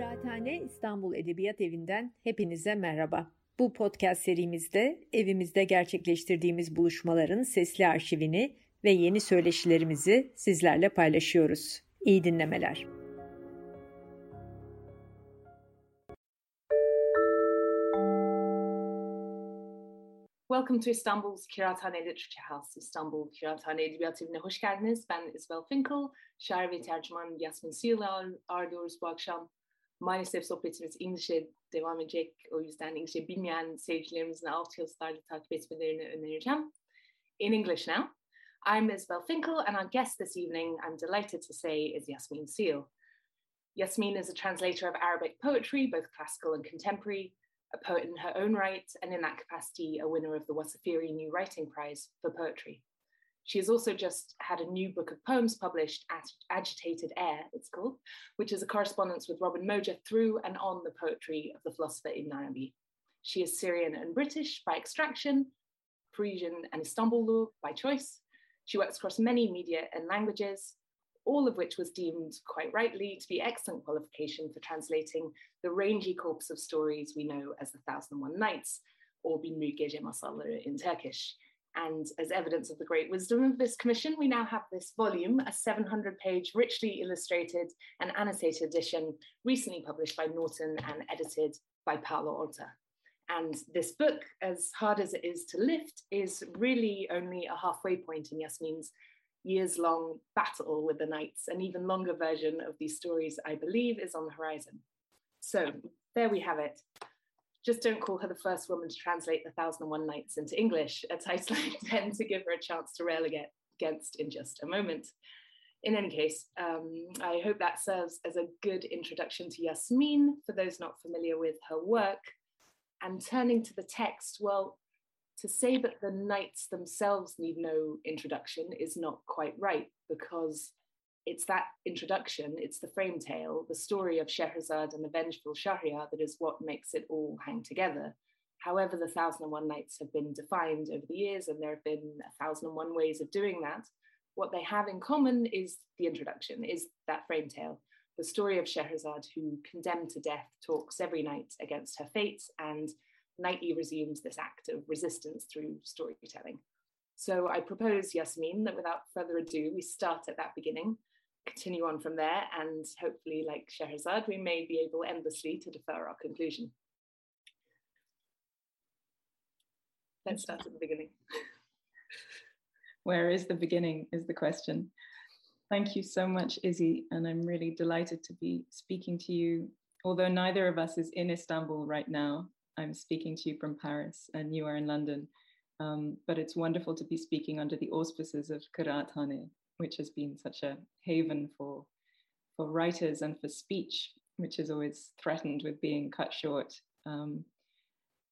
Kıraathane İstanbul Edebiyat Evi'nden hepinize merhaba. Bu podcast serimizde evimizde gerçekleştirdiğimiz buluşmaların sesli arşivini ve yeni söyleşilerimizi sizlerle paylaşıyoruz. İyi dinlemeler. Welcome to Istanbul's Kıraathane Literature House, İstanbul Kıraathane Edebiyat Evi'ne hoş geldiniz. Ben Isabel Finkel, şair ve tercüman Yasmin Siyla ağırlıyoruz bu akşam. Maalesef. O. In English now. I'm Isabel Finkel and our guest this evening, I'm delighted to say, is Yasmin Seal. Yasmin is a translator of Arabic poetry, both classical and contemporary, a poet in her own right, and in that capacity, a winner of the Wasafiri New Writing Prize for Poetry. She has also just had a new book of poems published, Agitated Air, it's called, which is a correspondence with Robin Moger through and on the poetry of the philosopher Ibn Arabi. She is Syrian and British by extraction, Parisian and Istanbul by choice. She works across many media and languages, all of which was deemed quite rightly to be excellent qualification for translating the rangy corpus of stories we know as the Thousand and One Nights, or Bin Gece Masalları in Turkish. And as evidence of the great wisdom of this commission, we now have this volume, a 700 page, richly illustrated and annotated edition, recently published by Norton and edited by Paulo Horta. And this book, as hard as it is to lift, is really only a halfway point in Yasmin's years long battle with the nights. An even longer version of these stories, I believe, is on the horizon. So there we have it. Just don't call her the first woman to translate The Thousand and One Nights into English, a title I intend to give her a chance to rail against in just a moment. In any case, um, I hope that serves as a good introduction to Yasmin for those not familiar with her work. And turning to the text, well, to say that the nights themselves need no introduction is not quite right because it's that introduction, it's the frame tale, the story of Shahrazad and the vengeful Shahryar that is what makes it all hang together. However, the Thousand and One Nights have been defined over the years, and there have been a thousand and one ways of doing that. What they have in common is the introduction, is that frame tale, the story of Shahrazad, who, condemned to death, talks every night against her fate and nightly resumes this act of resistance through storytelling. So I propose, Yasmin, that without further ado, we start at that beginning, continue on from there, and hopefully, like Scheherazade, we may be able endlessly to defer our conclusion. Let's start at the beginning. Where is the beginning is the question. Thank you so much, Izzy, and I'm really delighted to be speaking to you. Although neither of us is in Istanbul right now, I'm speaking to you from Paris and you are in London. Um, but it's wonderful to be speaking under the auspices of Kıraathane, which has been such a haven for, for writers and for speech, which is always threatened with being cut short. Um,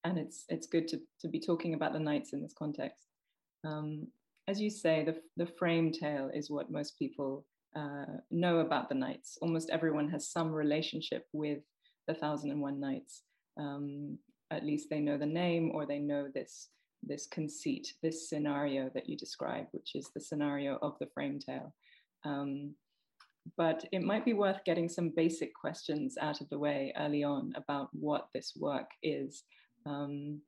and it's, it's good to, to be talking about the nights in this context. Um, as you say, the, the frame tale is what most people uh, know about the nights. Almost everyone has some relationship with the Thousand and One Nights. Um, at least they know the name or they know this this conceit, this scenario that you describe, which is the scenario of the frame tale. Um, but it might be worth getting some basic questions out of the way early on about what this work is. Um,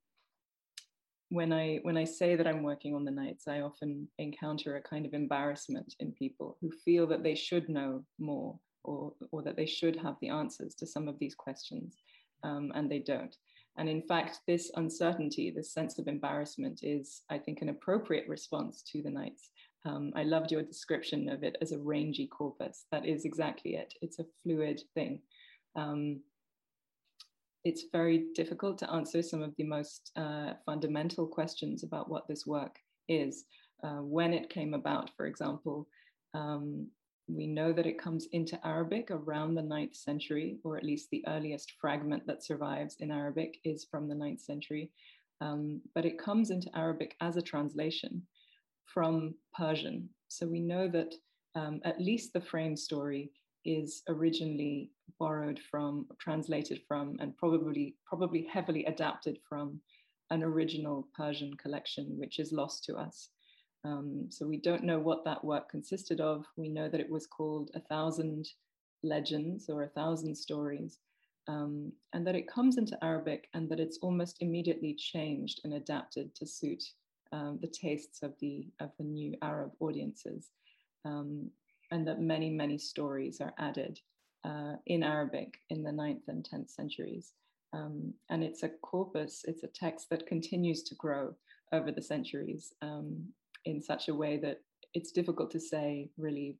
when I when I say that I'm working on the nights, I often encounter a kind of embarrassment in people who feel that they should know more or or that they should have the answers to some of these questions, um, and they don't. And in fact, this uncertainty, this sense of embarrassment is, I think, an appropriate response to the nights. Um, I loved your description of it as a rangy corpus. That is exactly it. It's a fluid thing. Um, it's very difficult to answer some of the most uh, fundamental questions about what this work is. Uh, when it came about, for example, um, we know that it comes into Arabic around the 9th century, or at least the earliest fragment that survives in Arabic is from the 9th century. Um, but it comes into Arabic as a translation from Persian. So we know that um, at least the frame story is originally borrowed from, translated from, and probably, probably heavily adapted from an original Persian collection, which is lost to us. Um, so we don't know what that work consisted of. We know that it was called A Thousand Legends or A Thousand Stories. um, and that it comes into Arabic and that it's almost immediately changed and adapted to suit um, the tastes of the of the new Arab audiences, um, and that many many stories are added uh, in Arabic in the 9th and 10th centuries. Um, and it's a corpus, it's a text that continues to grow over the centuries um, in such a way that it's difficult to say really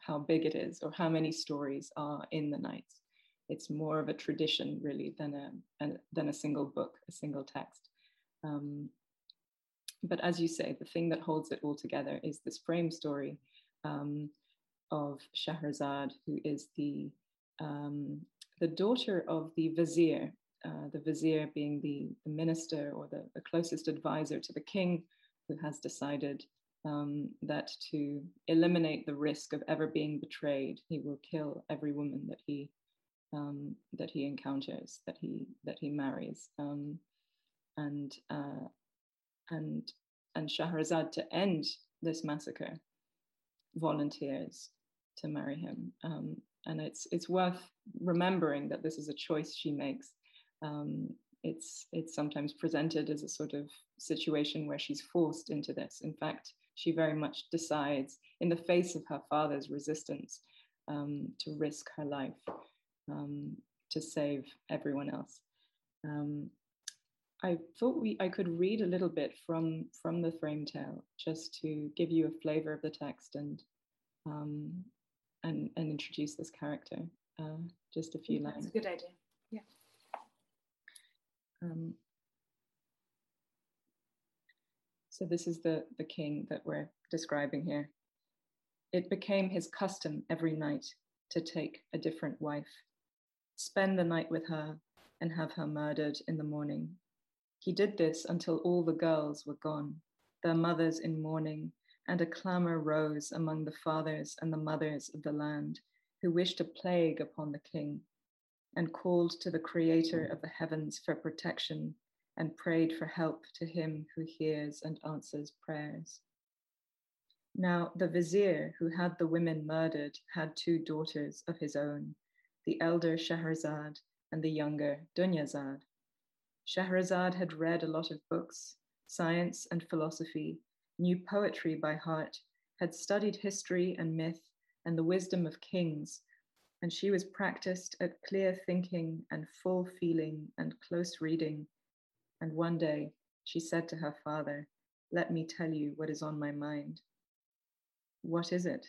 how big it is or how many stories are in the Nights. It's more of a tradition really than a, a than a single book, a single text. Um, but as you say, the thing that holds it all together is this frame story um, of Shahrazad, who is the um, the daughter of the vizier, uh, the vizier being the, the minister or the, the, closest advisor to the king, who has decided um, that to eliminate the risk of ever being betrayed, he will kill every woman that he um, that he encounters, that he that he marries, um, and uh, and and Shahrazad to end this massacre volunteers to marry him, um, and it's it's worth remembering that this is a choice she makes. Um, it's it's sometimes presented as a sort of situation where she's forced into this. In fact, she very much decides, in the face of her father's resistance, um, to risk her life um, to save everyone else. Um, I thought we I could read a little bit from from the frame tale just to give you a flavor of the text and um, and, and introduce this character. Uh, just a few lines. That's a good idea. Um, so this is the, the king that we're describing here. It became his custom every night to take a different wife, spend the night with her, and have her murdered in the morning. He did this until all the girls were gone, their mothers in mourning, and a clamor rose among the fathers and the mothers of the land who wished a plague upon the king and called to the creator mm. of the heavens for protection and prayed for help to him who hears and answers prayers. Now, the vizier who had the women murdered had two daughters of his own, the elder Shahrazad and the younger Dunyazad. Shahrazad had read a lot of books, science and philosophy, knew poetry by heart, had studied history and myth and the wisdom of kings, and she was practiced at clear thinking and full feeling and close reading. And one day she said to her father, Let me tell you what is on my mind. What is it?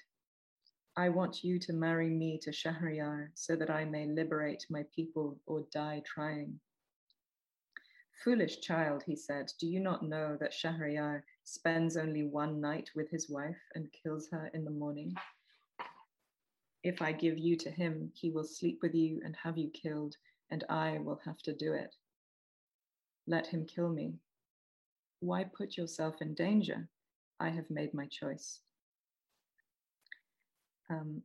I want you to marry me to Shahryar so that I may liberate my people or die trying. Foolish child, he said, do you not know that Shahryar spends only one night with his wife and kills her in the morning? If I give you to him, he will sleep with you and have you killed, and I will have to do it. Let him kill me. Why put yourself in danger? I have made my choice. Um,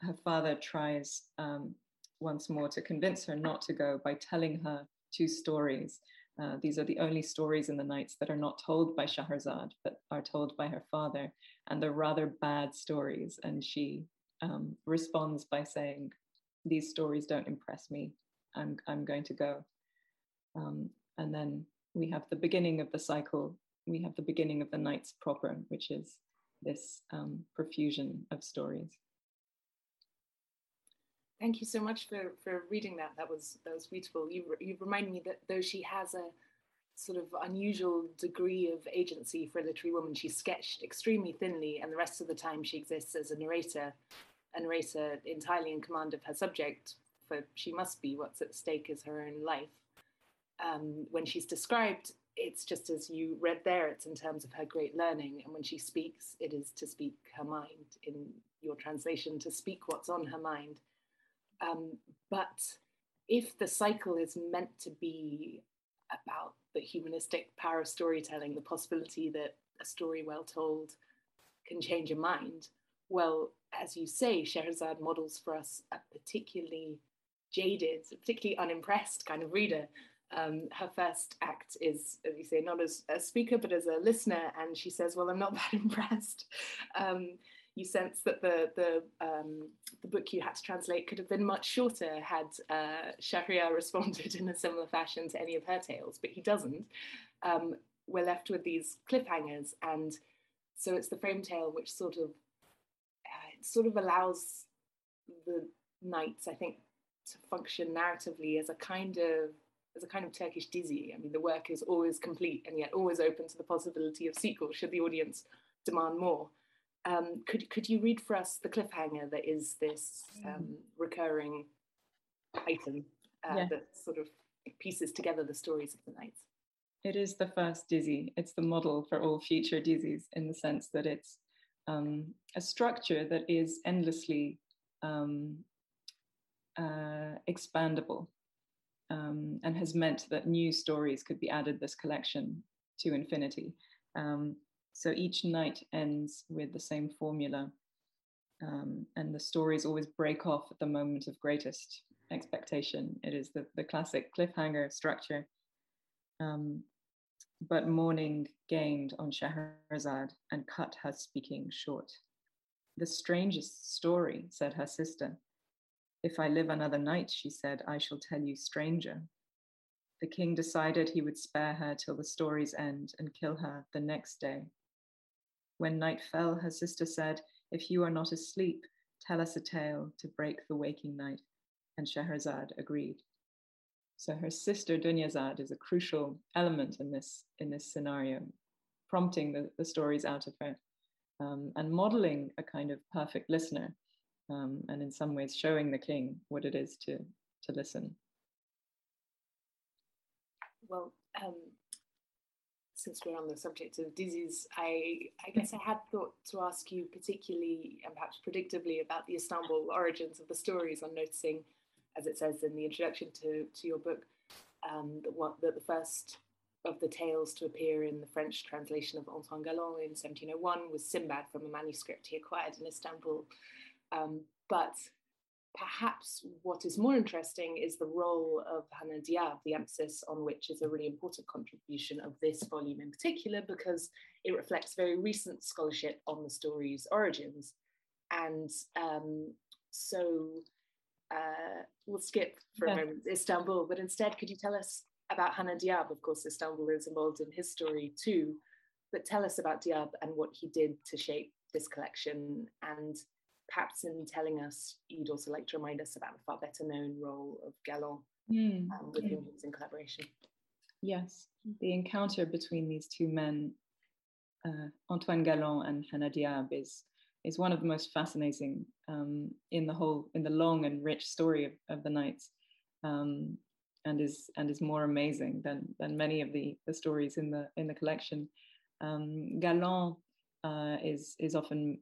her father tries um, once more to convince her not to go by telling her two stories. Uh, these are the only stories in the Nights that are not told by Shahrazad, but are told by her father. And they're rather bad stories. And she um, responds by saying, These stories don't impress me. I'm, I'm going to go. Um, and then we have the beginning of the cycle. We have the beginning of the Nights proper, which is this um, profusion of stories. Thank you so much for, for reading that. That was that was beautiful. You you remind me that though she has a sort of unusual degree of agency for a literary woman, she's sketched extremely thinly, and the rest of the time she exists as a narrator, a narrator entirely in command of her subject. For she must be what's at stake is her own life. Um, when she's described, it's just as you read there. It's in terms of her great learning, and when she speaks, it is to speak her mind. In your translation, to speak what's on her mind um, but if the cycle is meant to be about the humanistic power of storytelling, the possibility that a story well told can change a mind, well, as you say, Scheherazade models for us a particularly jaded, particularly unimpressed kind of reader. Um, her first act is, as you say, not as a speaker, but as a listener. And she says, Well, I'm not that impressed. Um, you sense that the the um, the book you had to translate could have been much shorter had uh, responded in a similar fashion to any of her tales, but he doesn't. Um, we're left with these cliffhangers, and so it's the frame tale which sort of sort of allows the nights, I think, to function narratively as a kind of as a kind of Turkish dizi. I mean, the work is always complete and yet always open to the possibility of sequel should the audience demand more. Um, could could you read for us the cliffhanger that is this um, recurring item uh, yeah. that sort of pieces together the stories of the nights? It is the first dizi. It's the model for all future dizis in the sense that it's um, a structure that is endlessly um, uh, expandable um, and has meant that new stories could be added this collection to infinity. Um, so each night ends with the same formula, um, and the stories always break off at the moment of greatest expectation. It is the, the classic cliffhanger structure. Um, but morning gained on Shahrazad and cut her speaking short. The strangest story, said her sister, if I live another night, she said, I shall tell you stranger. The king decided he would spare her till the story's end and kill her the next day. When night fell, her sister said, If you are not asleep, tell us a tale to break the waking night. And Shahrazad agreed. So her sister Dunyazad is a crucial element in this in this scenario, prompting the, the stories out of her um, and modeling a kind of perfect listener um, and in some ways showing the king what it is to to listen. Well, um, since we're on the subject of dizis, I, I guess I had thought to ask you particularly and perhaps predictably about the Istanbul origins of the stories on noticing, as it says in the introduction to, to your book, um, that, the first of the tales to appear in the French translation of Antoine Galland in 1701 was Sinbad from a manuscript he acquired in Istanbul. Um, but perhaps what is more interesting is the role of Hannah Diab, the emphasis on which is a really important contribution of this volume in particular, because it reflects very recent scholarship on the story's origins. And um, so uh, we'll skip for yeah. a moment Istanbul, but instead, could you tell us about Hannah Diab? Of course, Istanbul is involved in his story too, but tell us about Diab and what he did to shape this collection and perhaps in telling us, you'd also like to remind us about the far better known role of Galland, mm. um, with mm. whom he was in collaboration. Yes, the encounter between these two men, uh, Antoine Galland and Hannah Diab, is is one of the most fascinating um, in the whole in the long and rich story of, of the nights, um, and is and is more amazing than than many of the, the stories in the in the collection. Um, Galland uh, is is often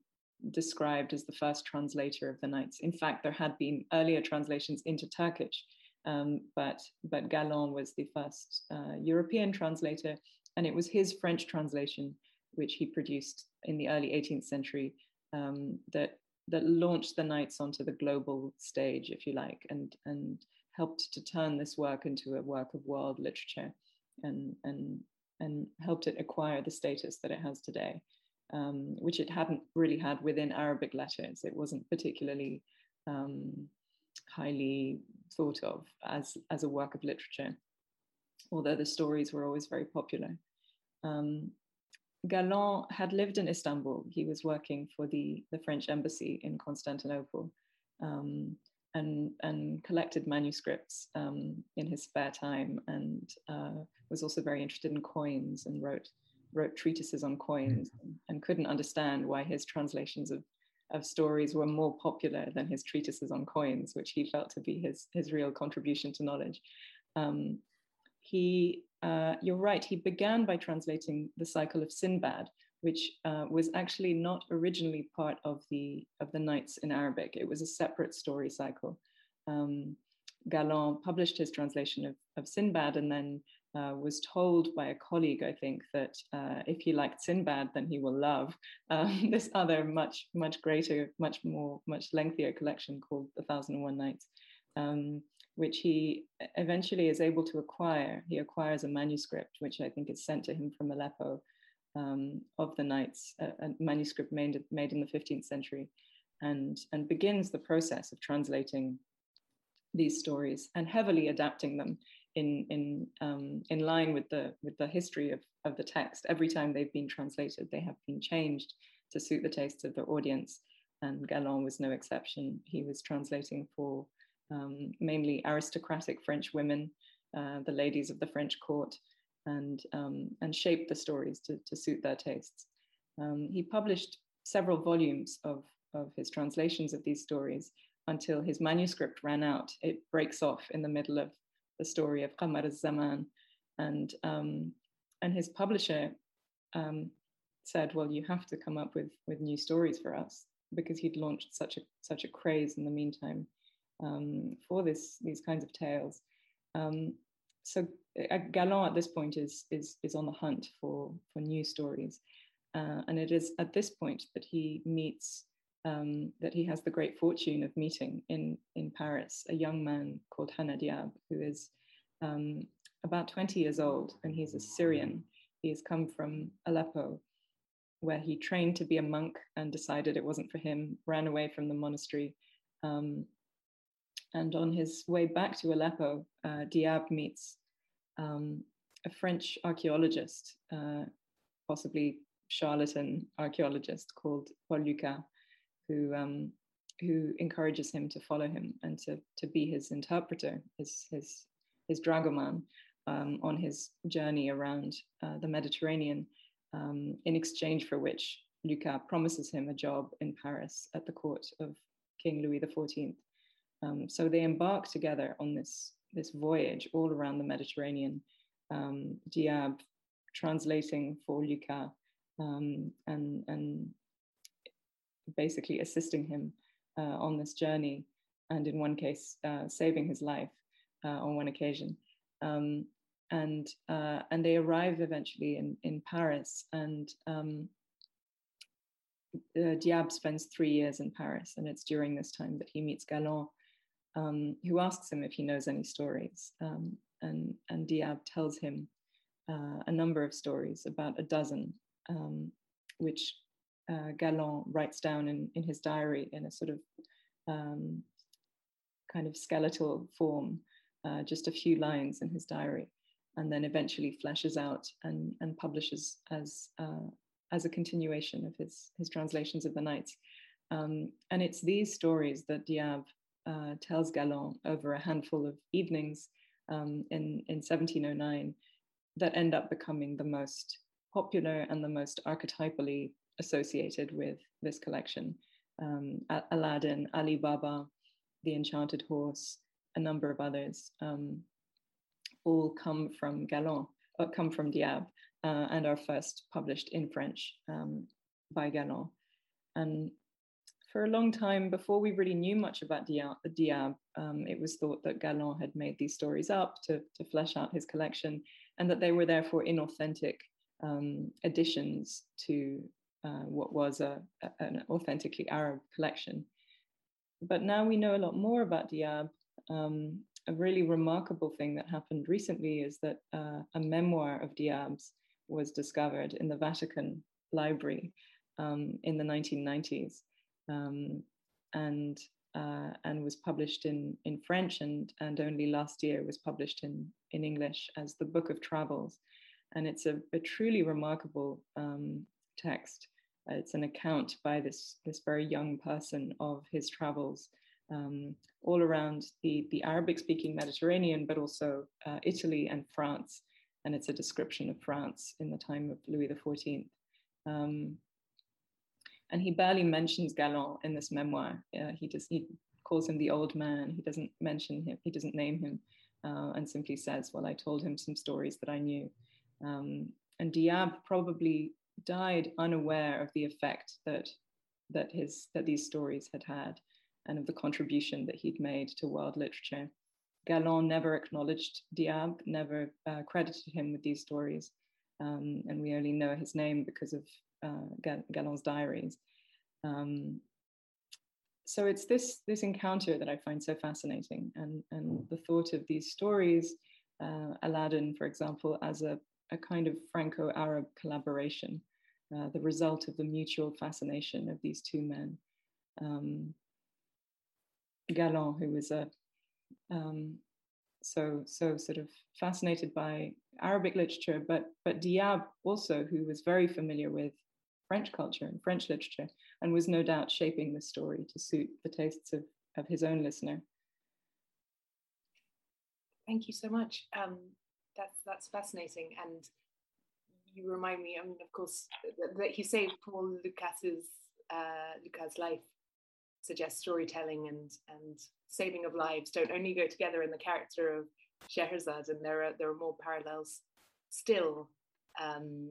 described as the first translator of the Nights. In fact, there had been earlier translations into Turkish, um, but, but Galland was the first uh, European translator, and it was his French translation, which he produced in the early 18th century, um, that, that launched the Nights onto the global stage, if you like, and, and helped to turn this work into a work of world literature and, and, and helped it acquire the status that it has today um, which it hadn't really had within Arabic letters. It wasn't particularly um, highly thought of as, as a work of literature, although the stories were always very popular. Um, Galland had lived in Istanbul. He was working for the, the French embassy in Constantinople um, and, and collected manuscripts um, in his spare time and uh, was also very interested in coins and wrote wrote treatises on coins mm. and couldn't understand why his translations of, of stories were more popular than his treatises on coins, which he felt to be his, his real contribution to knowledge. Um, he, uh, you're right, he began by translating the cycle of Sinbad, which uh, was actually not originally part of the, of the Nights in Arabic. It was a separate story cycle. Um, Galland published his translation of, of Sinbad and then uh, was told by a colleague, I think, that uh, if he liked Sinbad, then he will love um, this other much, much greater, much more, much lengthier collection called The Thousand and One Nights, um, which he eventually is able to acquire. He acquires a manuscript, which I think is sent to him from Aleppo. um, of the Nights, a, a, manuscript made, made in the 15th century, and, and begins the process of translating these stories and heavily adapting them in, in, um, in line with the, with the history of, of the text. Every time they've been translated, they have been changed to suit the tastes of the audience. And Galland was no exception. He was translating for um, mainly aristocratic French women, uh, the ladies of the French court, and, um, and shaped the stories to, to suit their tastes. Um, he published several volumes of, of his translations of these stories until his manuscript ran out. It breaks off in the middle of the story of Qamar al-Zaman. And, um, and his publisher um, said, well, you have to come up with, with new stories for us because he'd launched such a, such a craze in the meantime um, for this, these kinds of tales. Um, so uh, Galland at this point is, is, is on the hunt for, for new stories. Uh, and it is at this point that he meets, um, that he has the great fortune of meeting in, in Paris a young man called Hanna Diab, who is um, about 20 years old, and he's a Syrian. He has come from Aleppo, where he trained to be a monk and decided it wasn't for him, ran away from the monastery. Um, and on his way back to Aleppo, uh, Diab meets um, a French archaeologist, uh, possibly charlatan archaeologist called Paul Lucas, who um, who encourages him to follow him and to, to be his interpreter, his his his dragoman um, on his journey around uh, the Mediterranean, um, in exchange for which Lucas promises him a job in Paris at the court of King Louis XIV. Um, so they embark together on this this voyage all around the Mediterranean. Um, Diab translating for Lucas um, and, and basically assisting him uh, on this journey, and in one case, uh, saving his life uh, on one occasion. Um, and uh, and they arrive eventually in, in Paris, and um, uh, Diab spends three years in Paris, and it's during this time that he meets Galland, um, who asks him if he knows any stories. Um, and, and Diab tells him uh, a number of stories, about a dozen, um, which uh, Galland writes down in, in his diary in a sort of um, kind of skeletal form, uh, just a few lines in his diary, and then eventually fleshes out and, and publishes as, uh, as a continuation of his, his translations of the Nights. Um, and it's these stories that Diab uh, tells Galland over a handful of evenings um, in, in 1709 that end up becoming the most popular and the most archetypally associated with this collection. Um, Aladdin, Ali Baba, The Enchanted Horse, a number of others, um, all come from Galland, or uh, come from Diab, uh, and are first published in French um, by Galland. And for a long time, before we really knew much about Diab, um, it was thought that Galland had made these stories up to, to flesh out his collection and that they were therefore inauthentic um, additions to uh, what was a, a, an authentically Arab collection. But now we know a lot more about Diab. Um, a really remarkable thing that happened recently is that uh, a memoir of Diab's was discovered in the Vatican Library um, in the 1990s um, and uh, and was published in in French and and only last year was published in in English as the Book of Travels, and it's a, a truly remarkable um, text. Uh, it's an account by this this very young person of his travels um, all around the the Arabic speaking Mediterranean, but also uh, Italy and France, and it's a description of France in the time of Louis XIV. Um, and he barely mentions Galland in this memoir. Uh, he just he calls him the old man. He doesn't mention him. He doesn't name him, uh, and simply says, "Well, I told him some stories that I knew." Um, and Diab probably died unaware of the effect that that his that these stories had had, and of the contribution that he'd made to world literature. Galland never acknowledged Diab, never uh, credited him with these stories, um, and we only know his name because of uh, Galland's diaries. Um, so it's this this encounter that I find so fascinating, and and the thought of these stories, uh, Aladdin, for example, as a a kind of Franco-Arab collaboration uh, the result of the mutual fascination of these two men. Um, who was a um, so so sort of fascinated by Arabic literature, but but Diab also, who was very familiar with French culture and French literature, and was no doubt shaping the story to suit the tastes of, of his own listener. Thank you so much. Um, that's that's fascinating, and you remind me. I mean, of course, that, that you say Paul Lucas's uh, Lucas' life suggests storytelling and and saving of lives don't only go together in the character of Scheherazade, and there are there are more parallels still um,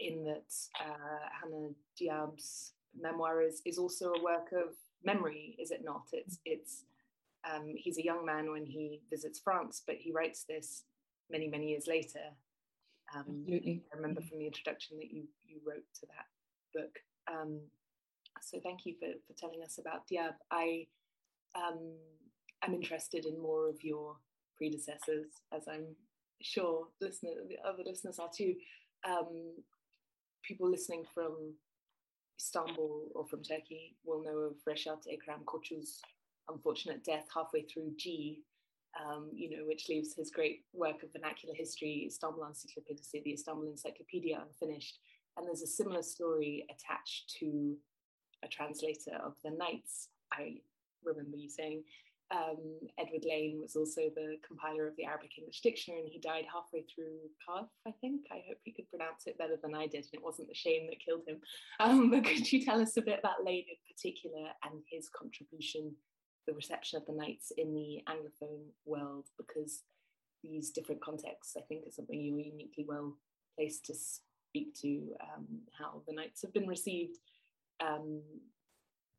in that uh, Hannah Diab's memoir is, is also a work of memory, is it not? It's it's um, he's a young man when he visits France, but he writes this many many years later. Um, I remember from the introduction that you you wrote to that book. Um, so thank you for, for telling us about Diab. I um, am interested in more of your predecessors, as I'm sure listener, the other listeners are too. Um, people listening from Istanbul or from Turkey will know of Reshat Ekrem Koçu's unfortunate death halfway through G, um, you know, which leaves his great work of vernacular history, Istanbul Encyclopedia, the Istanbul Encyclopedia, unfinished. And there's a similar story attached to a translator of the Nights. I remember you saying um, Edward Lane was also the compiler of the Arabic English Dictionary, and he died halfway through Kaf, I think. I hope he could pronounce it better than I did, and it wasn't the shame that killed him. Um, but could you tell us a bit about Lane in particular and his contribution, the reception of the Nights in the Anglophone world? Because these different contexts, I think, are something you're uniquely well placed to speak to um, how the Nights have been received um,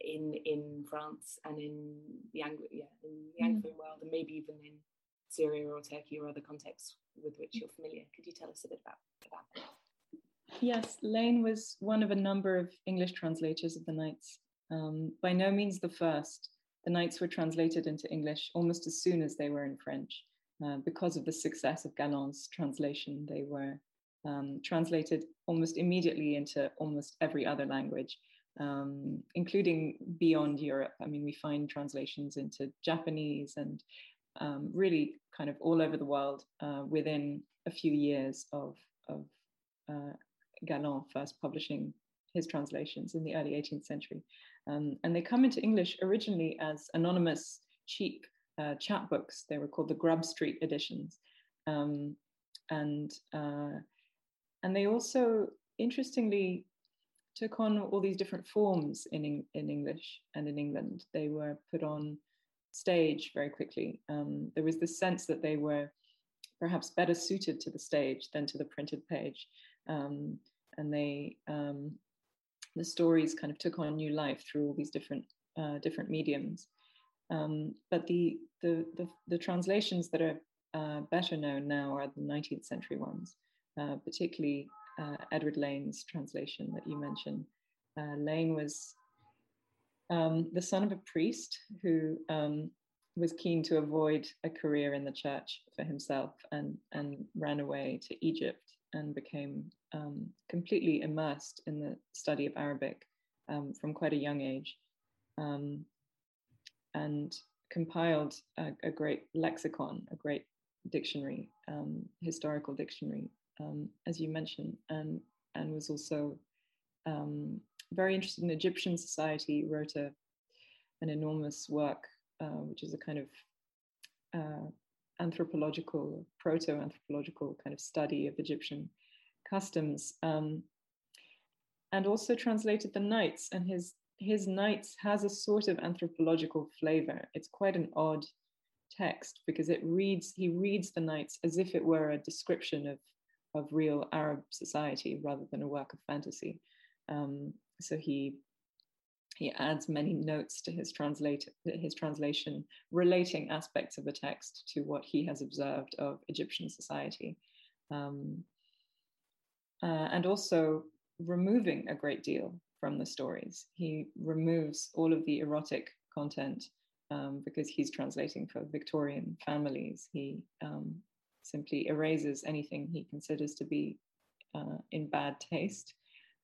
in in France and in the Anglo yeah in the mm. Anglophone world and maybe even in Syria or Turkey or other contexts with which you're familiar. Could you tell us a bit about, about that? Yes, Lane was one of a number of English translators of the Nights. Um, by no means the first. The Nights were translated into English almost as soon as they were in French. Uh, because of the success of Galland's translation, they were um, translated almost immediately into almost every other language um, including beyond Europe. I mean, we find translations into Japanese and um, really kind of all over the world uh, within a few years of, of uh, Galland first publishing his translations in the early 18th century. Um, and they come into English originally as anonymous, cheap uh, chapbooks. They were called the Grub Street editions. Um, and, uh, and they also, interestingly, took on all these different forms in, in English and in England. They were put on stage very quickly. Um, there was this sense that they were perhaps better suited to the stage than to the printed page. Um, and they, um, the stories kind of took on new life through all these different, uh, different mediums. Um, but the, the, the, the, translations that are uh, better known now are the 19th century ones, uh, particularly uh, Edward Lane's translation that you mentioned. Uh, Lane was um, the son of a priest who um, was keen to avoid a career in the church for himself and, and ran away to Egypt and became um, completely immersed in the study of Arabic um, from quite a young age um, and compiled a, a, great lexicon, a great dictionary, um, historical dictionary um, as you mentioned, and, and was also um, very interested in Egyptian society, wrote a, an enormous work, uh, which is a kind of uh, anthropological, proto-anthropological kind of study of Egyptian customs, um, and also translated the Nights. And his his Nights has a sort of anthropological flavor. It's quite an odd text because it reads he reads the Nights as if it were a description of of real Arab society rather than a work of fantasy. Um, so he he adds many notes to his translate his translation, relating aspects of the text to what he has observed of Egyptian society, um, uh, and also removing a great deal from the stories. He removes all of the erotic content um, because he's translating for Victorian families. He um, simply erases anything he considers to be uh, in bad taste.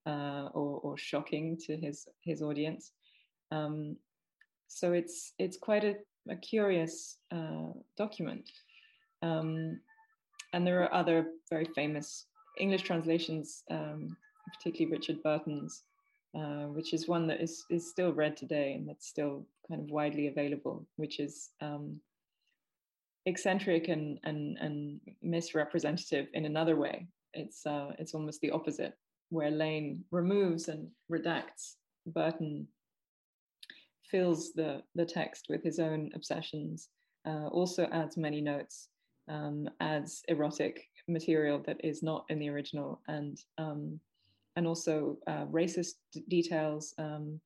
uh, or, or, shocking to his his audience. Um, so it's it's quite a, a curious uh, document, um, and there are other very famous English translations, um, particularly Richard Burton's, uh, which is one that is is still read today and that's still kind of widely available, which is um, eccentric and, and, and misrepresentative in another way. It's, uh, it's almost the opposite, where Lane removes and redacts, Burton fills the, the text with his own obsessions, uh, also adds many notes, um, adds erotic material that is not in the original, and, um, and also uh, racist details. Um,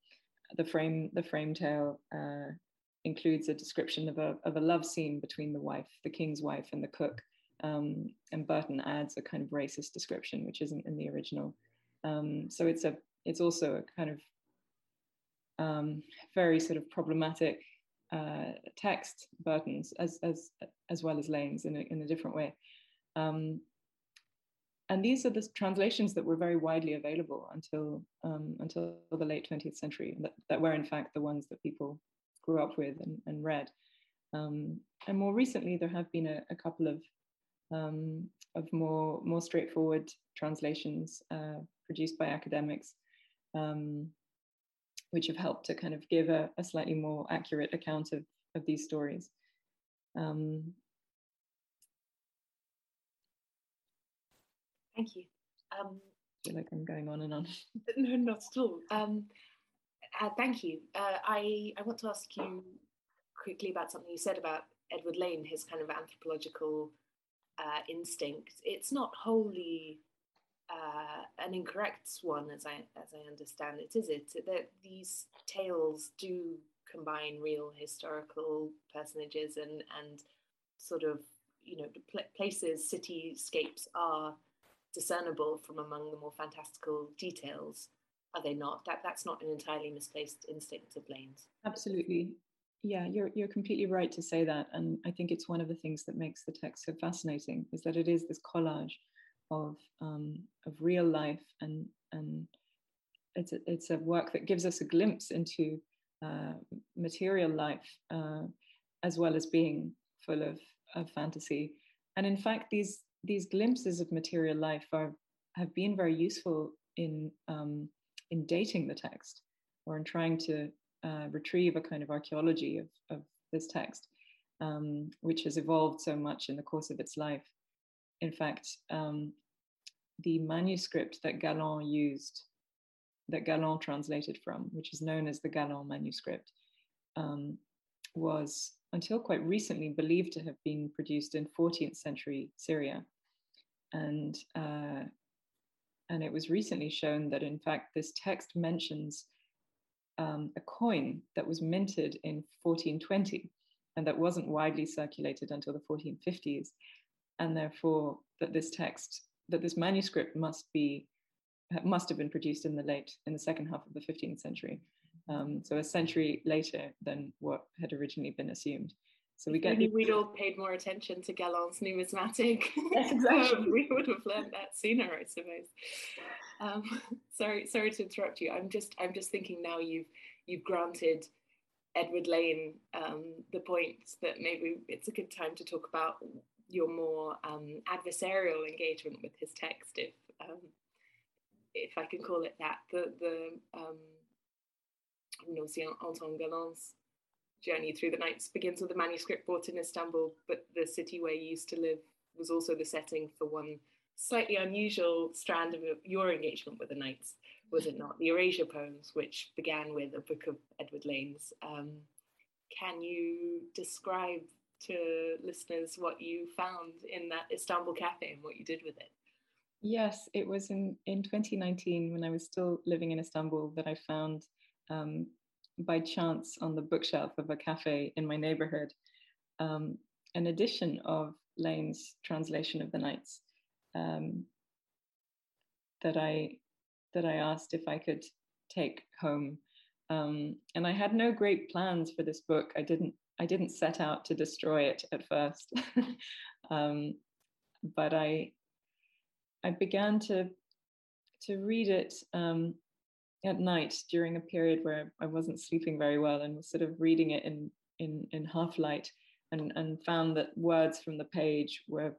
the frame, the frame tale uh, includes a description of a, of a love scene between the wife, the king's wife, and the cook. Um, and Burton adds a kind of racist description, which isn't in the original. Um, so it's a it's also a kind of um, very sort of problematic uh, text, Burton's, as as as well as Lane's in a, in a different way. Um, and these are the translations that were very widely available until um, until the late 20th century, that, that were in fact the ones that people grew up with and, and read. Um, and more recently, there have been a, a couple of um, of more more straightforward translations uh, produced by academics, um, which have helped to kind of give a, a, slightly more accurate account of of these stories. Um, Thank you. Um, I feel like I'm going on and on. no, not at all. Uh, thank you. Uh, I, I want to ask you quickly about something you said about Edward Lane, his kind of anthropological uh, instinct. It's not wholly uh, an incorrect one, as I as I understand it, is it? That these tales do combine real historical personages and and sort of you know pl- places, cityscapes are discernible from among the more fantastical details are they not? That that's not an entirely misplaced instinct of Lane's. Absolutely. Yeah, you're you're completely right to say that, and I think it's one of the things that makes the text so fascinating is that it is this collage of um, of real life, and and it's a, it's a work that gives us a glimpse into uh, material life uh, as well as being full of, of fantasy. And in fact, these these glimpses of material life are have been very useful in um, in dating the text or in trying to uh, retrieve a kind of archaeology of, of this text, um, which has evolved so much in the course of its life. In fact, um, the manuscript that Galland used, that Galland translated from, which is known as the Galland manuscript, um, was until quite recently believed to have been produced in 14th century Syria. And uh, and it was recently shown that, in fact, this text mentions um, a coin that was minted in 1420 and that wasn't widely circulated until the 1450s. And therefore, that this text, that this manuscript must be must have been produced in the late in the second half of the 15th century um, so a century later than what had originally been assumed so we get Maybe we'd all paid more attention to Galland's numismatic. Yes, exactly. we would have learned that sooner, I suppose. Um, sorry, sorry to interrupt you. I'm just, I'm just thinking now. You've, you've granted Edward Lane um, the point that maybe it's a good time to talk about your more um, adversarial engagement with his text, if, um, if I can call it that. The, the um, Anton Galland's journey through the nights begins with a manuscript bought in Istanbul, but the city where you used to live was also the setting for one slightly unusual strand of your engagement with the Nights, was it not? The Erasure poems, which began with a book of Edward Lane's. Um, can you describe to listeners what you found in that Istanbul cafe and what you did with it? Yes, it was in, in 2019 when I was still living in Istanbul that I found um, by chance on the bookshelf of a cafe in my neighborhood um, an edition of Lane's translation of the Nights um, that I that I asked if I could take home. Um, and I had no great plans for this book. I didn't I didn't set out to destroy it at first, um, but I I began to to read it um, at night during a period where I wasn't sleeping very well and was sort of reading it in in, in half light and, and found that words from the page were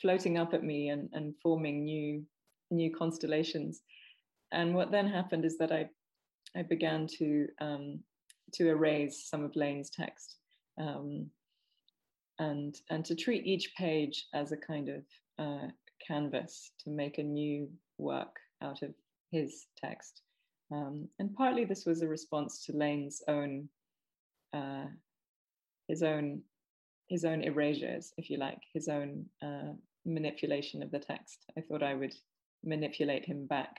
floating up at me and, and forming new new constellations. And what then happened is that I I began to um, to erase some of Lane's text um, and and to treat each page as a kind of uh, canvas to make a new work out of his text. Um, and partly this was a response to Lane's own uh, his own his own erasures, if you like, his own uh, manipulation of the text. I thought I would manipulate him back.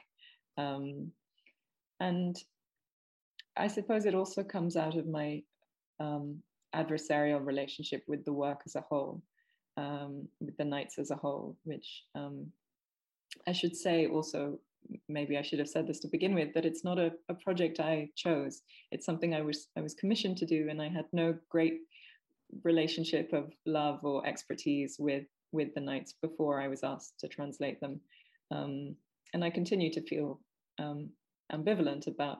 Um, and I suppose it also comes out of my um, adversarial relationship with the work as a whole, um, with the Nights as a whole, which um, I should say also, maybe I should have said this to begin with, that it's not a, a project I chose. It's something I was I was commissioned to do, and I had no great relationship of love or expertise with with the Nights before I was asked to translate them. Um, and I continue to feel um, ambivalent about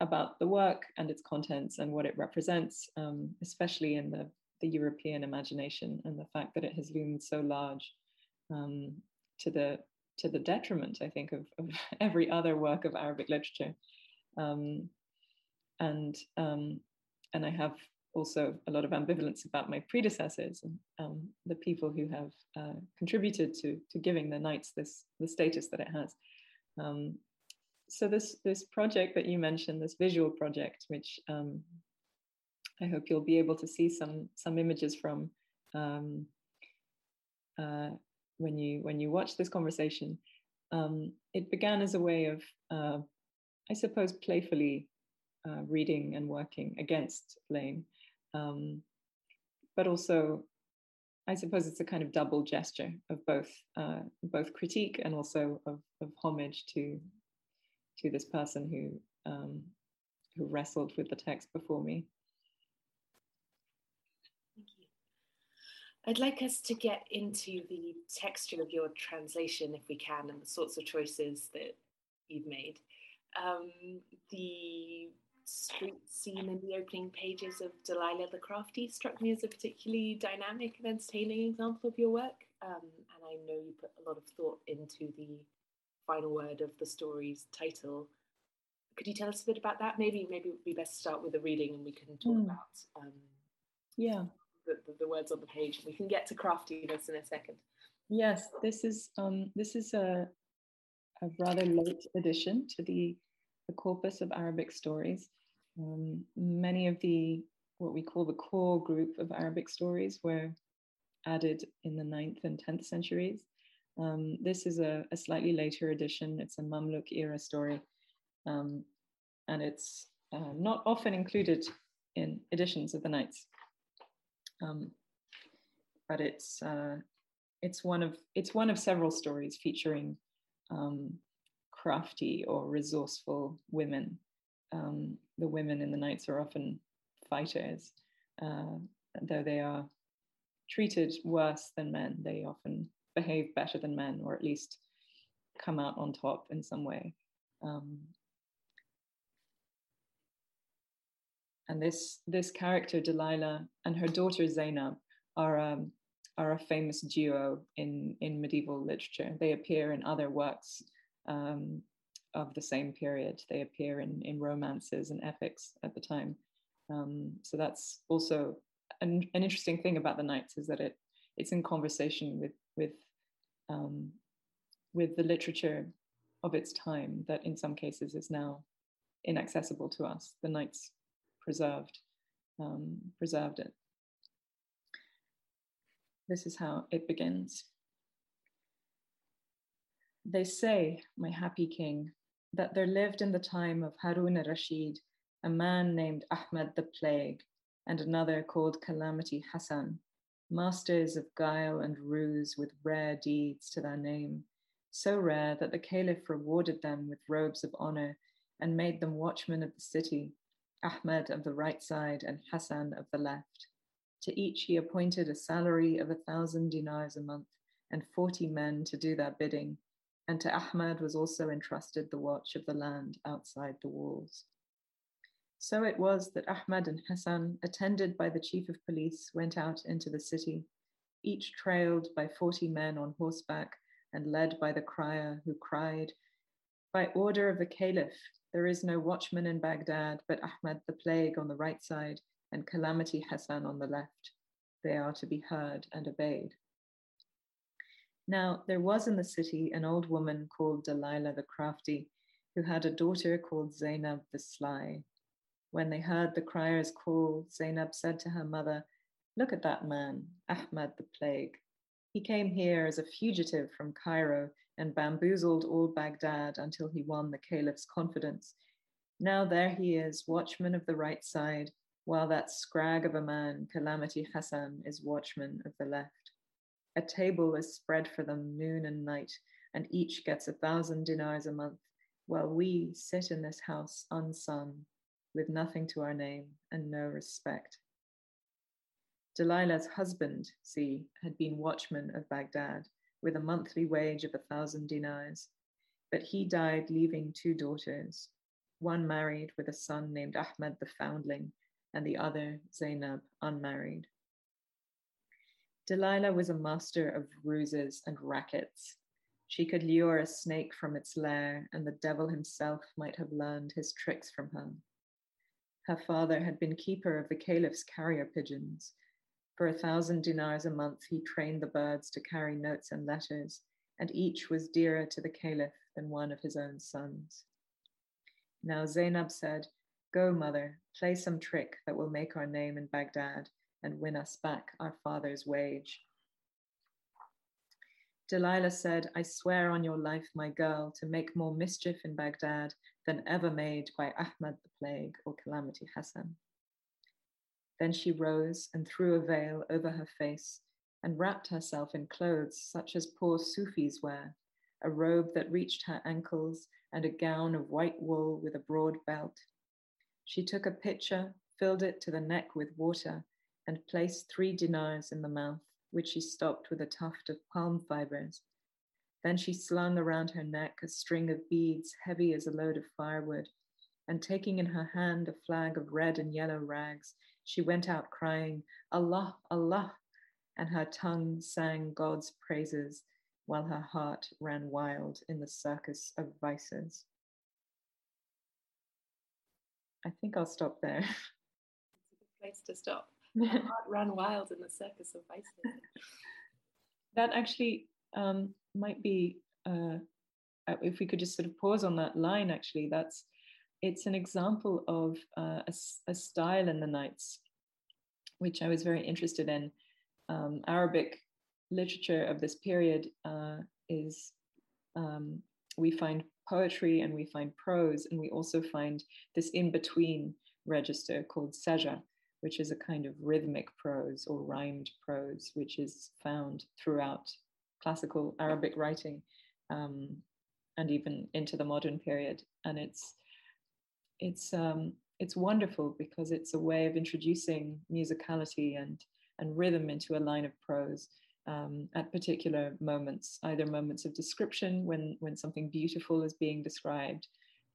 about the work and its contents and what it represents, um, especially in the, the European imagination and the fact that it has loomed so large um, to the to the detriment, I think, of, of every other work of Arabic literature. Um, and um, and I have also a lot of ambivalence about my predecessors and um, the people who have uh, contributed to, to giving the Nights this the status that it has. Um, so this this project that you mentioned, this visual project, which um, I hope you'll be able to see some some images from um, uh, when you when you watch this conversation. Um, it began as a way of, uh, I suppose, playfully uh, reading and working against Lane um, but also I suppose it's a kind of double gesture of both uh, both critique and also of, of, homage to to this person who um, who wrestled with the text before me. Thank you. I'd like us to get into the texture of your translation, if we can, and the sorts of choices that you've made. Um, the street scene in the opening pages of Delilah the Crafty struck me as a particularly dynamic and entertaining example of your work. Um, and I know you put a lot of thought into the final word of the story's title. Could you tell us a bit about that? Maybe maybe it would be best to start with the reading and we can talk mm. about um, yeah the, the, the, words on the page. We can get to craftiness in a second. Yes, this is um, this is a, a rather late addition to the the corpus of Arabic stories. Um, many of the what we call the core group of Arabic stories were added in the 9th and 10th centuries. Um, this is a, a, slightly later edition. It's a Mamluk era story, um, and it's uh, not often included in editions of the Nights. Um, but it's uh, it's one of it's one of several stories featuring um, crafty or resourceful women. Um, the women in the Nights are often fighters, uh, though they are treated worse than men. They often behave better than men, or at least come out on top in some way. Um, and this this character Delilah and her daughter Zainab are um, are a famous duo in in medieval literature. They appear in other works um, of the same period. They appear in, in romances and epics at the time. Um, so that's also an, an, interesting thing about the Nights is that it it's in conversation with with um, with the literature of its time that in some cases is now inaccessible to us. The Nights preserved um, preserved it. This is how it begins. They say, my happy king, that there lived in the time of Harun al-Rashid a man named Ahmed the Plague and another called Calamity Hassan, masters of guile and ruse with rare deeds to their name, so rare that the caliph rewarded them with robes of honor and made them watchmen of the city, Ahmed of the right side and Hassan of the left. To each he appointed a salary of a thousand dinars a month and 40 men to do their bidding, and to Ahmad was also entrusted the watch of the land outside the walls. So it was that Ahmad and Hassan, attended by the chief of police, went out into the city, each trailed by 40 men on horseback and led by the crier who cried, By order of the caliph, there is no watchman in Baghdad but Ahmad the plague on the right side and Calamity Hassan on the left. They are to be heard and obeyed. Now, there was in the city an old woman called Delilah the crafty, who had a daughter called Zainab the sly. When they heard the crier's call, Zainab said to her mother, Look at that man, Ahmad the plague. He came here as a fugitive from Cairo and bamboozled all Baghdad until he won the caliph's confidence. Now there he is, watchman of the right side, while that scrag of a man, Calamity Hassan, is watchman of the left. A table is spread for them noon and night, and each gets a thousand dinars a month, while we sit in this house unsung, with nothing to our name and no respect. Delilah's husband, see, had been watchman of Baghdad with a monthly wage of a thousand dinars, but he died leaving two daughters, one married with a son named Ahmed the foundling, and the other, Zainab, unmarried. Delilah was a master of ruses and rackets. She could lure a snake from its lair, and the devil himself might have learned his tricks from her. Her father had been keeper of the caliph's carrier pigeons. For a thousand dinars a month, he trained the birds to carry notes and letters, and each was dearer to the caliph than one of his own sons. Now Zainab said, Go, mother, play some trick that will make our name in Baghdad and win us back our father's wage. Delilah said, I swear on your life, my girl, to make more mischief in Baghdad than ever made by Ahmad the Plague or Calamity Hassan. Then she rose and threw a veil over her face and wrapped herself in clothes such as poor Sufis wear, a robe that reached her ankles and a gown of white wool with a broad belt. She took a pitcher, filled it to the neck with water, and placed three dinars in the mouth, which she stopped with a tuft of palm fibers. Then she slung around her neck a string of beads heavy as a load of firewood, and taking in her hand a flag of red and yellow rags, she went out crying, Allah, Allah, and her tongue sang God's praises while her heart ran wild in the circus of vices. I think I'll stop there. It's a good place to stop. heart ran wild in the circus of vices. that actually um, might be, uh, uh, if we could just sort of pause on that line, actually, that's it's an example of uh, a, a, style in the Nights, which I was very interested in. Um, Arabic literature of this period uh, is um, we find poetry and we find prose, and we also find this in between register called saja, which is a kind of rhythmic prose or rhymed prose, which is found throughout classical Arabic writing um, and even into the modern period. And it's it's um, it's wonderful because it's a way of introducing musicality and and rhythm into a line of prose um, at particular moments, either moments of description when when something beautiful is being described,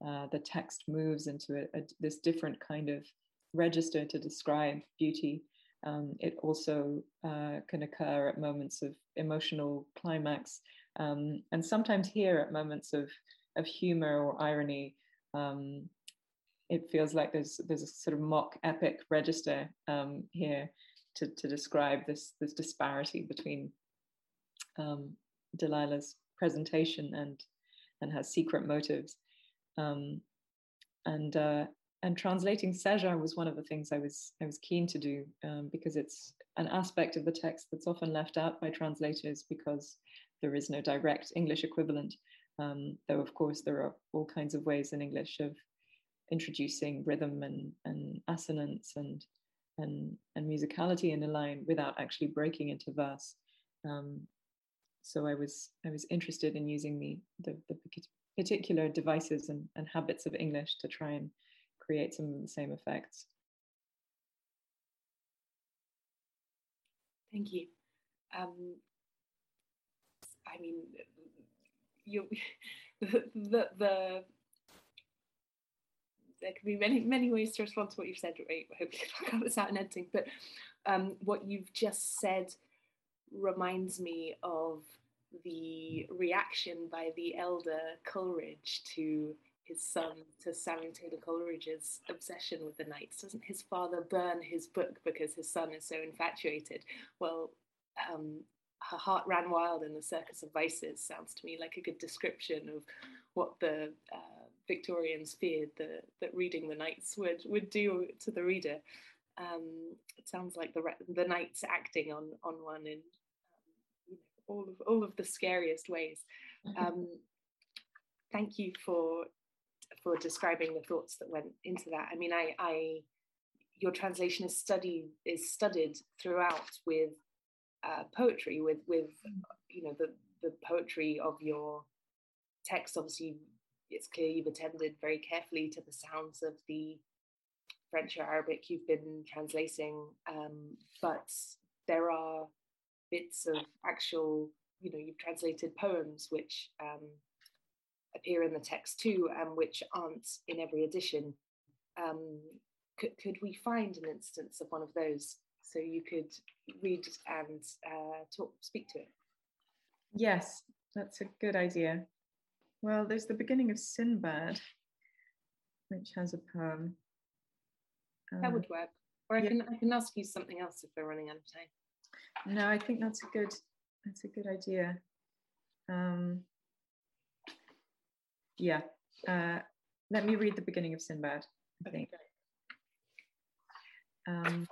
uh, the text moves into a, a, this different kind of register to describe beauty. Um, it also uh, can occur at moments of emotional climax, um, and sometimes here at moments of of humor or irony. Um, it feels like there's there's a sort of mock epic register um, here to, to describe this this disparity between um, Delilah's presentation and and her secret motives. Um, and uh, and translating saja was one of the things I was I was keen to do um, because it's an aspect of the text that's often left out by translators because there is no direct English equivalent. Um, though of course there are all kinds of ways in English of introducing rhythm and, and assonance and and and musicality in a line without actually breaking into verse. Um, so I was I was interested in using the the, the particular devices and, and habits of English to try and create some of the same effects. Thank you. Um, I mean, you the, the the there could be many many ways to respond to what you've said. Right? Hopefully, I got this out in editing. But um, what you've just said reminds me of the reaction by the elder Coleridge to his son, to Samuel Taylor Coleridge's obsession with the nights. Doesn't his father burn his book because his son is so infatuated? Well, um, her heart ran wild in the circus of vices sounds to me like a good description of what the uh, Victorians feared the, that reading the Nights would would do to the reader. Um, it sounds like the the Nights acting on on one in um, all of all of the scariest ways. Um, thank you for for describing the thoughts that went into that. I mean, I, I your translation is studied is studied throughout with uh, poetry, with with you know the the poetry of your text. Obviously, it's clear you've attended very carefully to the sounds of the French or Arabic you've been translating, um, but there are bits of actual, you know, you've translated poems which um, appear in the text too, and which aren't in every edition. Um, could, could we find an instance of one of those so you could read and uh, talk, speak to it? Yes, that's a good idea. Well, there's the beginning of Sinbad, which has a poem. that um, would work. Or I yeah. can I can ask you something else if we're running out of time. No, I think that's a good that's a good idea. Um, yeah. Uh, let me read the beginning of Sinbad. I think. Um,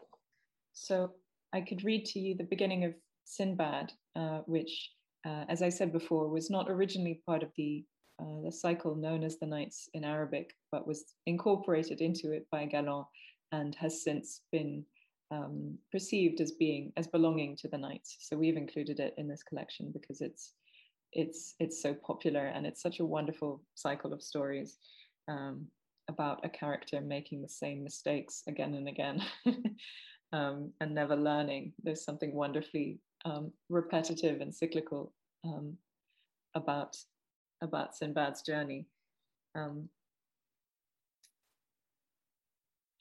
so I could read to you the beginning of Sinbad, uh, which, uh, as I said before, was not originally part of the uh, the cycle known as the Nights in Arabic, but was incorporated into it by Galland and has since been um, perceived as being as belonging to the Nights. So we've included it in this collection because it's it's it's so popular and it's such a wonderful cycle of stories um, about a character making the same mistakes again and again um, and never learning. There's something wonderfully um, repetitive and cyclical um, about about Sinbad's journey. Um,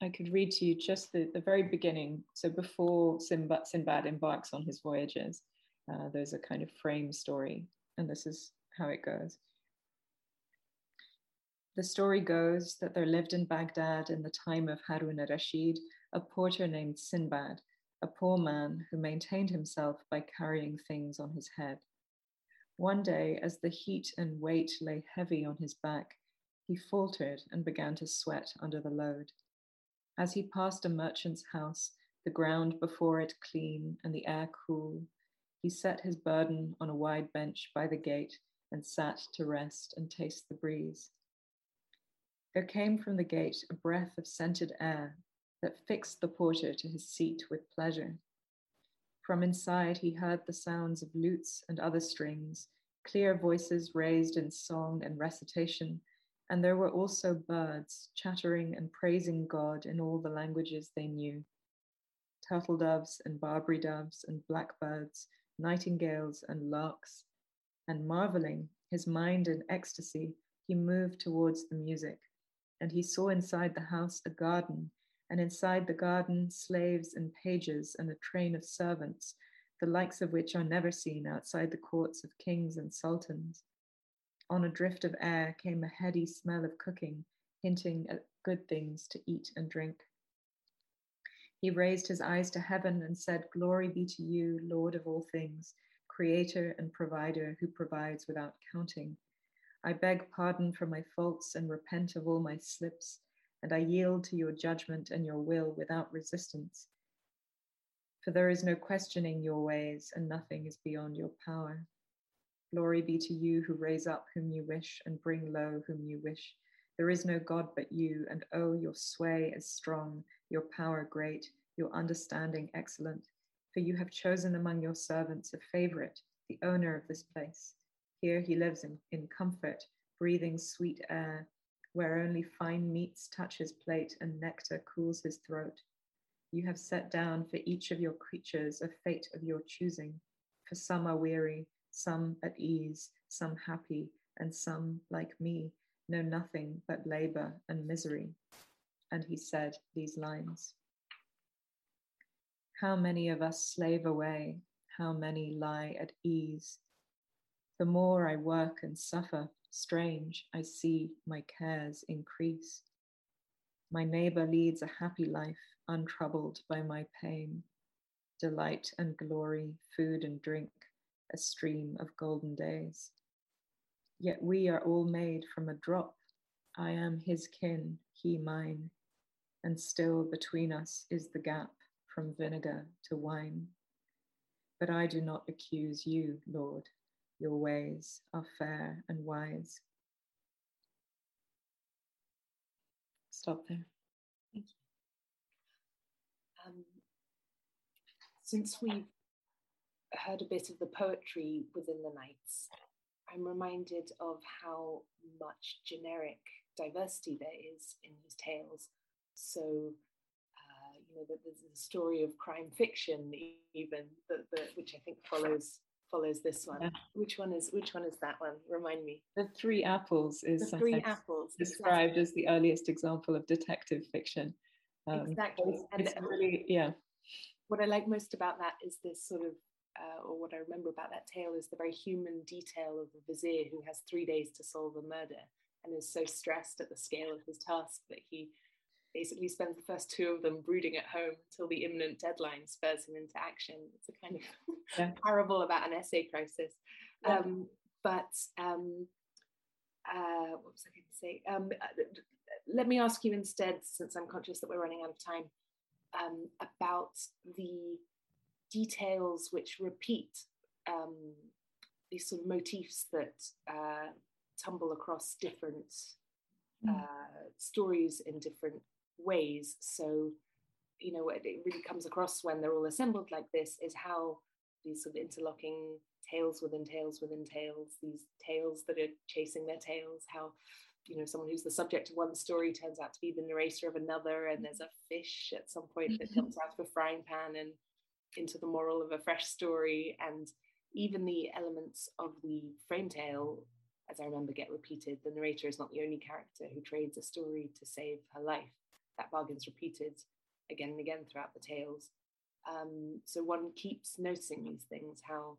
I could read to you just the, the very beginning. So before Sinbad, Sinbad embarks on his voyages, uh, there's a kind of frame story, and this is how it goes. The story goes that there lived in Baghdad in the time of Harun al-Rashid a porter named Sinbad, a poor man who maintained himself by carrying things on his head. One day, as the heat and weight lay heavy on his back, he faltered and began to sweat under the load. As he passed a merchant's house, the ground before it clean and the air cool, he set his burden on a wide bench by the gate and sat to rest and taste the breeze. There came from the gate a breath of scented air that fixed the porter to his seat with pleasure. From inside, he heard the sounds of lutes and other strings, clear voices raised in song and recitation, and there were also birds chattering and praising God in all the languages they knew turtle doves and Barbary doves and blackbirds, nightingales and larks. And marveling, his mind in ecstasy, he moved towards the music, and he saw inside the house a garden and inside the garden, slaves and pages and a train of servants, the likes of which are never seen outside the courts of kings and sultans. On a drift of air came a heady smell of cooking, hinting at good things to eat and drink. He raised his eyes to heaven and said, Glory be to you, Lord of all things, creator and provider who provides without counting. I beg pardon for my faults and repent of all my slips and I yield to your judgment and your will without resistance. For there is no questioning your ways, and nothing is beyond your power. Glory be to you who raise up whom you wish and bring low whom you wish. There is no God but you, and oh, your sway is strong, your power great, your understanding excellent. For you have chosen among your servants a favorite, the owner of this place. Here he lives in, in comfort, breathing sweet air, where only fine meats touch his plate and nectar cools his throat. You have set down for each of your creatures a fate of your choosing. For some are weary, some at ease, some happy, and some, like me, know nothing but labor and misery. And he said these lines How many of us slave away? How many lie at ease? The more I work and suffer, strange, I see my cares increase. My neighbor leads a happy life, untroubled by my pain. Delight and glory, food and drink, a stream of golden days. Yet we are all made from a drop. I am his kin, he mine, and still between us is the gap from vinegar to wine. But I do not accuse you, Lord. Your ways are fair and wise. Stop there. Thank you. Um, since we've heard a bit of the poetry within the nights, I'm reminded of how much generic diversity there is in these tales. So, uh, you know, there's a story of crime fiction, even the, the, which I think follows follows this one. Yeah. Which one is which one is that one? Remind me. The Three Apples is the Three Apples described exactly. as the earliest example of detective fiction. Um, exactly, and it's really yeah. What I like most about that is this sort of uh, or what I remember about that tale is the very human detail of the vizier who has three days to solve a murder and is so stressed at the scale of his task that he basically spends the first two of them brooding at home until the imminent deadline spurs him into action. It's a kind of yeah. parable about an essay crisis. Yeah. Um, but um, uh, what was I going to say? Um, uh, let me ask you instead, since I'm conscious that we're running out of time, um, about the details which repeat um, these sort of motifs that uh, tumble across different mm. uh, stories in different ways. So, you know, it really comes across when they're all assembled like this is how these sort of interlocking tales within tales within tales, these tales that are chasing their tails, how you know someone who's the subject of one story turns out to be the narrator of another and there's a fish at some point that jumps mm-hmm. out of a frying pan and into the moral of a fresh story. And even the elements of the frame tale as i remember get repeated. The narrator is not the only character who trades a story to save her life that bargain's repeated again and again throughout the tales um, so one keeps noticing these things how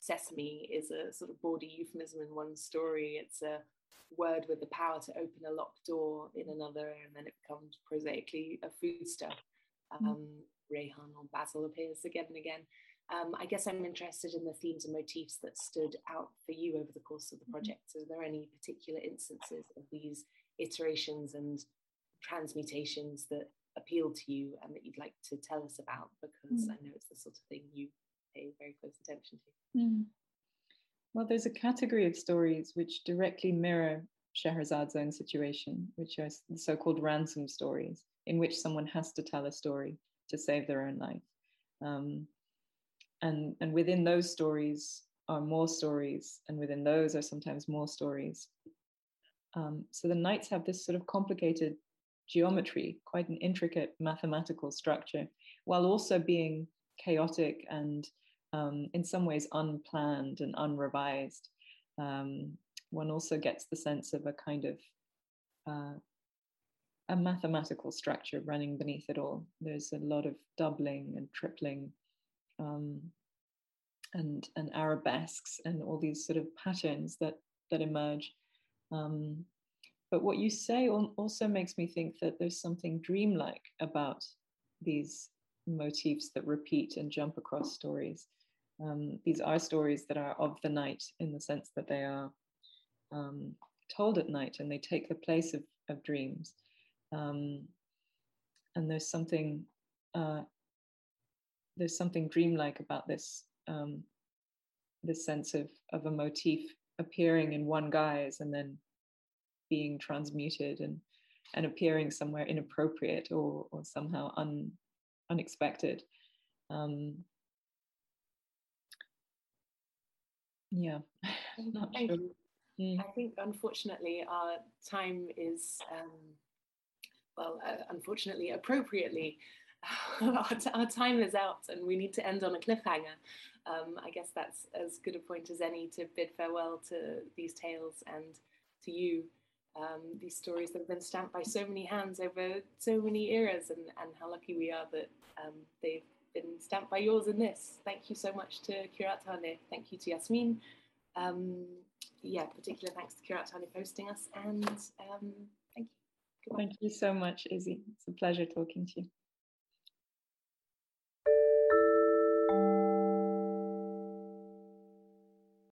sesame is a sort of bawdy euphemism in one story it's a word with the power to open a locked door in another and then it becomes prosaically a foodstuff mm. um, Rayhan or Basil appears again and again. Um, I guess I'm interested in the themes and motifs that stood out for you over the course of the mm-hmm. project. So are there any particular instances of these iterations and transmutations that appeal to you and that you'd like to tell us about? Because mm. I know it's the sort of thing you pay very close attention to. Mm. Well, there's a category of stories which directly mirror Scheherazade's own situation, which are the so called ransom stories, in which someone has to tell a story to save their own life. Um, and, and within those stories are more stories, and within those are sometimes more stories. Um, so the nights have this sort of complicated geometry, quite an intricate mathematical structure, while also being chaotic and um, in some ways unplanned and unrevised. Um, one also gets the sense of a kind of uh, a mathematical structure running beneath it all. There's a lot of doubling and tripling um, and, and arabesques and all these sort of patterns that, that emerge. Um, but what you say also makes me think that there's something dreamlike about these motifs that repeat and jump across stories. Um, these are stories that are of the night in the sense that they are um, told at night and they take the place of, of dreams. Um, and there's something uh, there's something dreamlike about this um, this sense of of a motif appearing in one guise and then being transmuted and and appearing somewhere inappropriate or or somehow un, unexpected. Um, yeah, not sure. Mm. I think unfortunately our time is um, well, uh, unfortunately, appropriately our, our, time is out and we need to end on a cliffhanger. Um, I guess that's as good a point as any to bid farewell to these tales and to you. Um, these stories that have been stamped by so many hands over so many eras, and, and how lucky we are that um, they've been stamped by yours in this. Thank you so much to Kiratane. Thank you to Yasmin. Um, yeah, particular thanks to Kiratane for hosting us, and um, thank you. Goodbye. Thank you so much, Izzy. It's a pleasure talking to you.